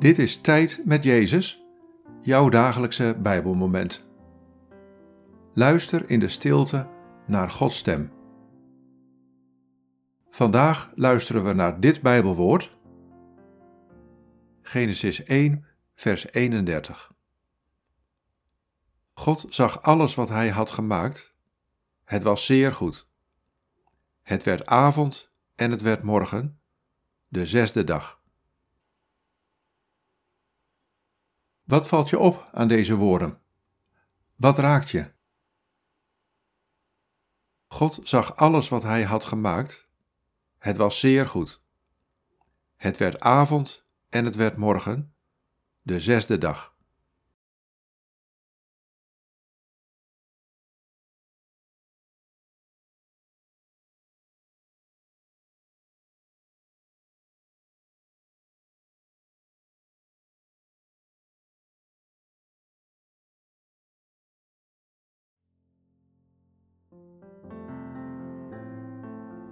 Dit is Tijd met Jezus, jouw dagelijkse Bijbelmoment. Luister in de stilte naar Gods stem. Vandaag luisteren we naar dit Bijbelwoord. Genesis 1, vers 31. God zag alles wat hij had gemaakt. Het was zeer goed. Het werd avond en het werd morgen, de zesde dag. Wat valt je op aan deze woorden? Wat raakt je? God zag alles wat hij had gemaakt. Het was zeer goed. Het werd avond en het werd morgen, de zesde dag.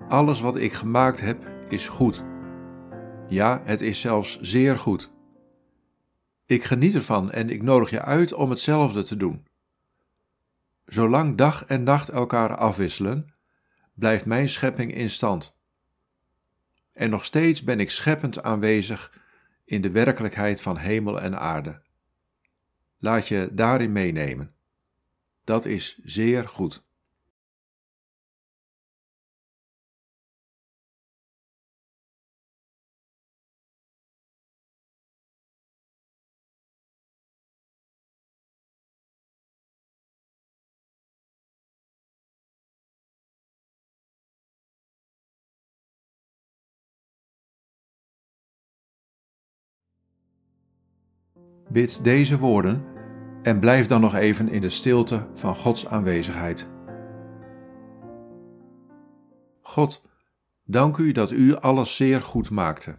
Alles wat ik gemaakt heb is goed. Ja, het is zelfs zeer goed. Ik geniet ervan en ik nodig je uit om hetzelfde te doen. Zolang dag en nacht elkaar afwisselen, blijft mijn schepping in stand. En nog steeds ben ik scheppend aanwezig in de werkelijkheid van hemel en aarde. Laat je daarin meenemen. Dat is zeer goed. Bid deze woorden en blijf dan nog even in de stilte van Gods aanwezigheid. God, dank u dat u alles zeer goed maakte.